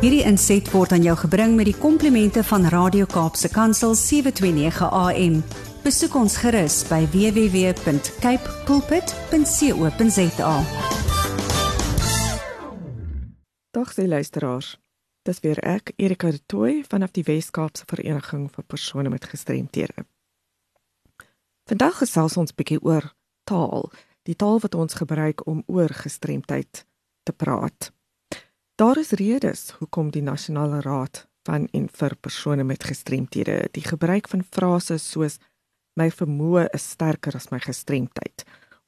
Hierdie inset word aan jou gebring met die komplimente van Radio Kaapse Kansel 729 AM. Besoek ons gerus by www.cape pulpit.co.za. Dag se luisteraars. Dis weer ek, Erika de Tooy vanaf die Wes-Kaapse Vereniging vir persone met gestremthede. Vandag gesels ons bietjie oor taal, die taal wat ons gebruik om oor gestremdheid te praat. Daar is redes hoekom die Nasionale Raad van en vir persone met gestremthede die gebruik van frases soos my vermoë is sterker as my gestremdheid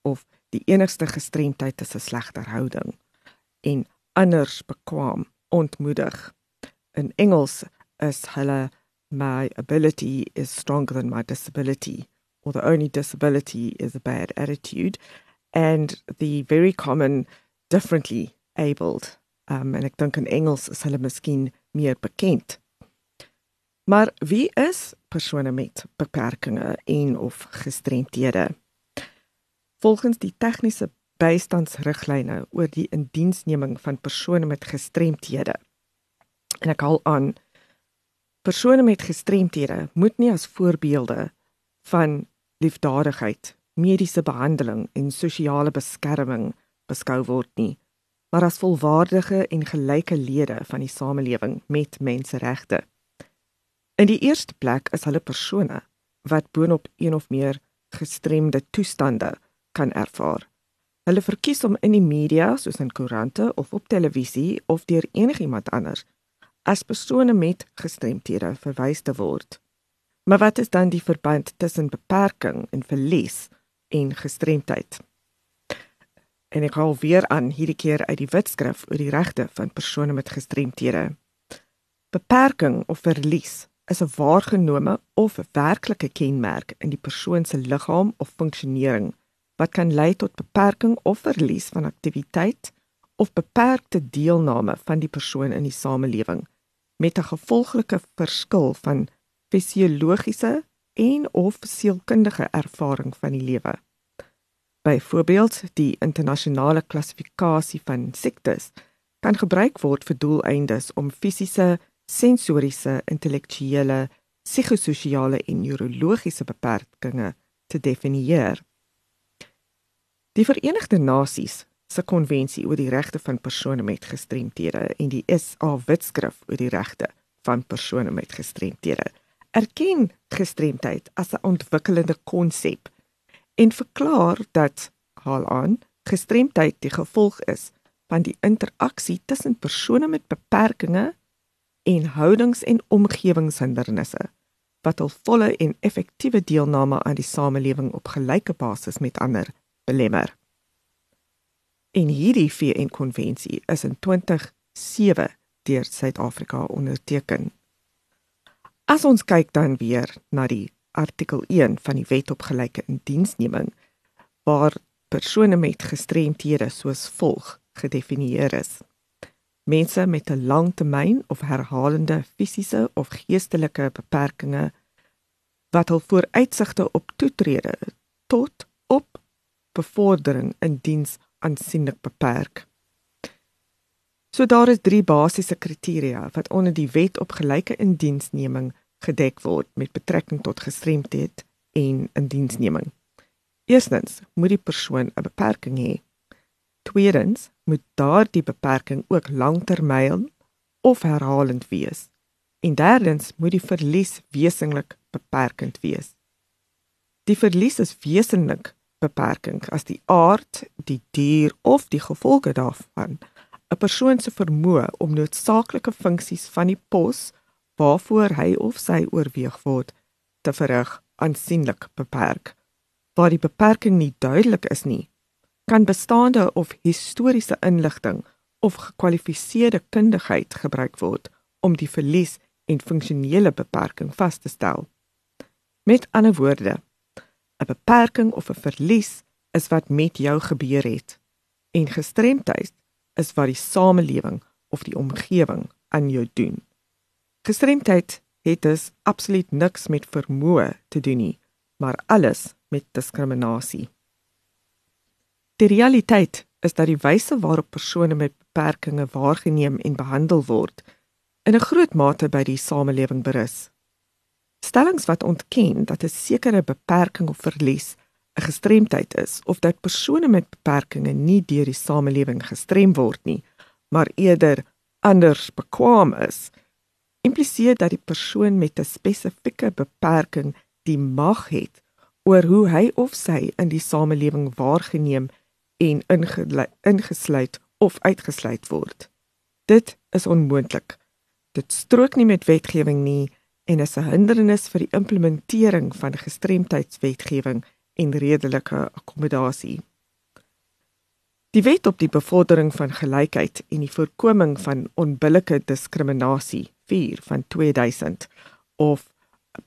of die enigste gestremdheid is 'n slegter houding en anders bekwam ontmoedig. In Engels is hulle my ability is stronger than my disability or the only disability is a bad attitude and the very common differently abled Um, en ek dink in Engels is hulle miskien meer bekend. Maar wie is persone met beperkings en of gestremthede? Volgens die tegniese bystandsriglyne oor die indiensneming van persone met gestremthede. En ek haal aan persone met gestremthede moet nie as voorbeelde van liefdadigheid, mediese behandeling en sosiale beskerming beskou word nie maar as volwaardige en gelyke lede van die samelewing met menseregte. In die eerste plek is hulle persone wat boonop een of meer gestremde toestande kan ervaar. Hulle verkies om in die media, soos in koerante of op televisie of deur enigiemand anders as persone met gestremthede verwys te word. Maar wat is dan die verband tussen beperking en verlies en gestremdheid? En ek haal weer aan hierdie keer uit die wetskrif oor die regte van persone met gestremthede. Beperking of verlies is 'n waargenome of werklike kenmerk in die persoon se liggaam of funksionering wat kan lei tot beperking of verlies van aktiwiteit of beperkte deelname van die persoon in die samelewing met 'n gevolglike verskil van fisiologiese en of sielkundige ervaring van die lewe. Byvoorbeeld, die internasionale klassifikasie van siektes kan gebruik word vir doeleindes om fisiese, sensoriese, intellektuele, psigososiale en neurologiese beperkings te definieer. Die Verenigde Nasies se konvensie oor die regte van persone met gestremthede en die SA Wetskrif oor die regte van persone met gestremthede erken gestremdheid as 'n ontwikkelende konsep en verklaar dat haal aan gestremdheid die gevolg is van die interaksie tussen persone met beperkings en houdings en omgewingshindernisse wat hul volle en effektiewe deelname aan die samelewing op gelyke basis met ander belemmer. En hierdie VN konvensie is in 2007 deur Suid-Afrika onderteken. As ons kyk dan weer na die artikel 1 van die Wet op gelyke indiensneming waar persone met gestremthede soos volg gedefinieer is. Mense met 'n langtermyn of herhalende fisiese of geestelike beperkings wat hul vooruitsigte op toetrede tot op bevordering in diens aansienlik beperk. So daar is drie basiese kriteria wat onder die wet op gelyke indiensneming gedek word met betrekking tot gestremdheid en indiensneming. Eerstens moet die persoon 'n beperking hê. Tweedens moet daardie beperking ook langtermyn of herhalend wees. En derdens moet die verlies wesentlik beperkend wees. Die verlies is wesentlik beperking as die aard, die dier of die gevolge daarvan 'n persoon se vermoë om noodsaaklike funksies van die pos waarvoor hy of sy oorweeg word te verrig aansienlik beperk. Waar die beperking nie duidelik is nie, kan bestaande of historiese inligting of gekwalifiseerde kundigheid gebruik word om die verlies en funksionele beperking vas te stel. Met ander woorde, 'n beperking of 'n verlies is wat met jou gebeur het en gestremdheid is wat die samelewing of die omgewing aan jou doen. Gestremdheid het dus absoluut niks met vermoë te doen nie, maar alles met diskriminasie. Die realiteit is dat die wyse waarop persone met beperkings waargeneem en behandel word, in 'n groot mate by die samelewing berus. Stellings wat ontken dat 'n sekere beperking of verlies 'n gestremdheid is of dat persone met beperkings nie deur die samelewing gestrem word nie, maar eerder anders bekwam is, impliseer dat die persoon met 'n spesifieke beperking die mag het oor hoe hy of sy in die samelewing waargeneem en ingesluit of uitgesluit word. Dit is onmoontlik. Dit strook nie met wetgewing nie en is 'n hindernis vir die implementering van gestremdheidswetgewing en redelike akkommodasie. Die wet op die bevordering van gelykheid en die voorkoming van onbillike diskriminasie 4 van 2000 of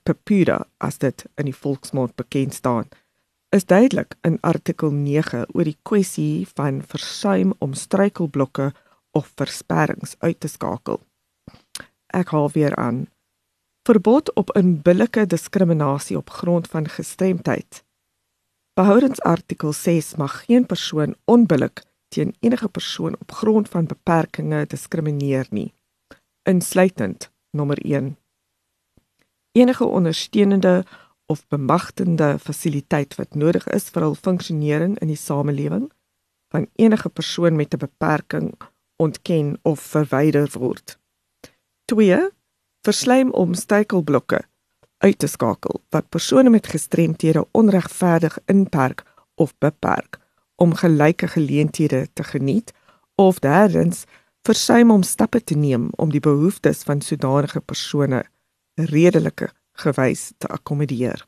PEPUDA as dit in die volksmond bekend staan is duidelik in artikel 9 oor die kwessie van versuim om struikelblokke of versperrings uit te skakel. Ek haal weer aan. Verbod op onbillike diskriminasie op grond van gestremdheid Behoudens artikel 6 mag geen persoon onbillik teen enige persoon op grond van beperkings diskrimineer nie. Insluitend nommer 1. Enige ondersteunende of bemagtigende fasiliteit wat nodig is vir hul funksionering in die samelewing van enige persoon met 'n beperking ontken of verwyder word. 2. Versleim om struikelblokke uit te skakel wat persone met gestremthede onregverdig inperk of beperk om gelyke geleenthede te geniet of derdens versuim om stappe te neem om die behoeftes van sodanige persone redelike gewys te akkommodeer.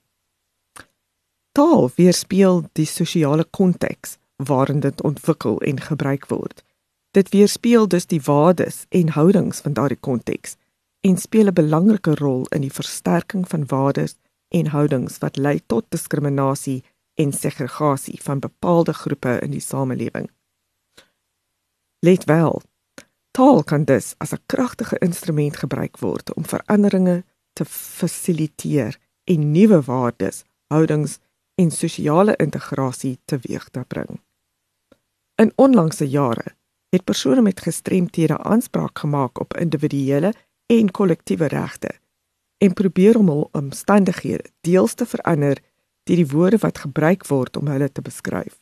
Taal weerspieël die sosiale konteks waarin dit ontwikkel en gebruik word. Dit weerspieël dus die waardes en houdings van daardie konteks en speel 'n belangrike rol in die versterking van waardes en houdings wat lei tot diskriminasie en segregasie van bepaalde groepe in die samelewing. Let wel, taal kan dus as 'n kragtige instrument gebruik word om veranderinge te fasiliteer en nuwe waardes, houdings en sosiale integrasie teweeg te bring. In onlangse jare het persone met gestremthede aanspraak gemaak op individuele en kollektiewe regte en probeer om hul omstandighede deels te verander deur die woorde wat gebruik word om hulle te beskryf.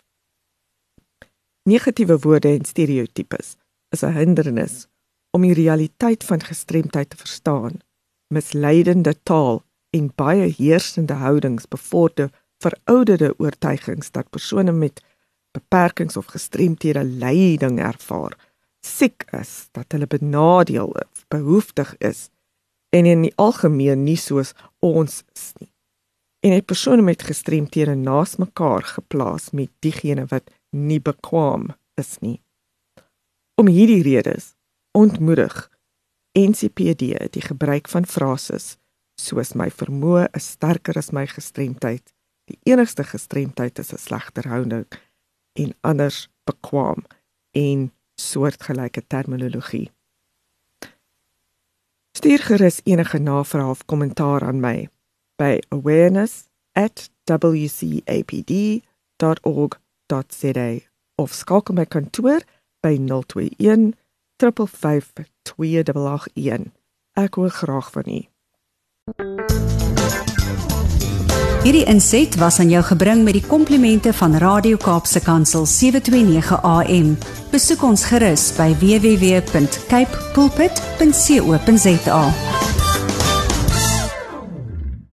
Negatiewe woorde en stereotypes is 'n hindernis om die realiteit van gestremdheid te verstaan. Misleidende taal en baie heersende houdings bevorder verouderde oortuigings dat persone met beperkings of gestremthede lyding ervaar siek is, dat hulle benadeel of behoeftig is en in die algemeen nie soos ons is nie. En het persone met gestremthede naas mekaar geplaas met diegene wat nie bekwam is nie. Om hierdie redes ontmoedig NCPD die gebruik van frases soos my vermoë is sterker as my gestremdheid. Die enigste gestremdheid is 'n slegter houding en anders bekwam en soortgelyke terminologie. Stuur gerus enige navrae of kommentaar aan my by awareness@wcapd.org.za of skakel my kantoor by 021 352 2881. Ek hoor graag van u. Hierdie inset was aan jou gebring met die komplimente van Radio Kaapse Kansel 729 AM. Besoek ons gerus by www.cape pulpit.co.za.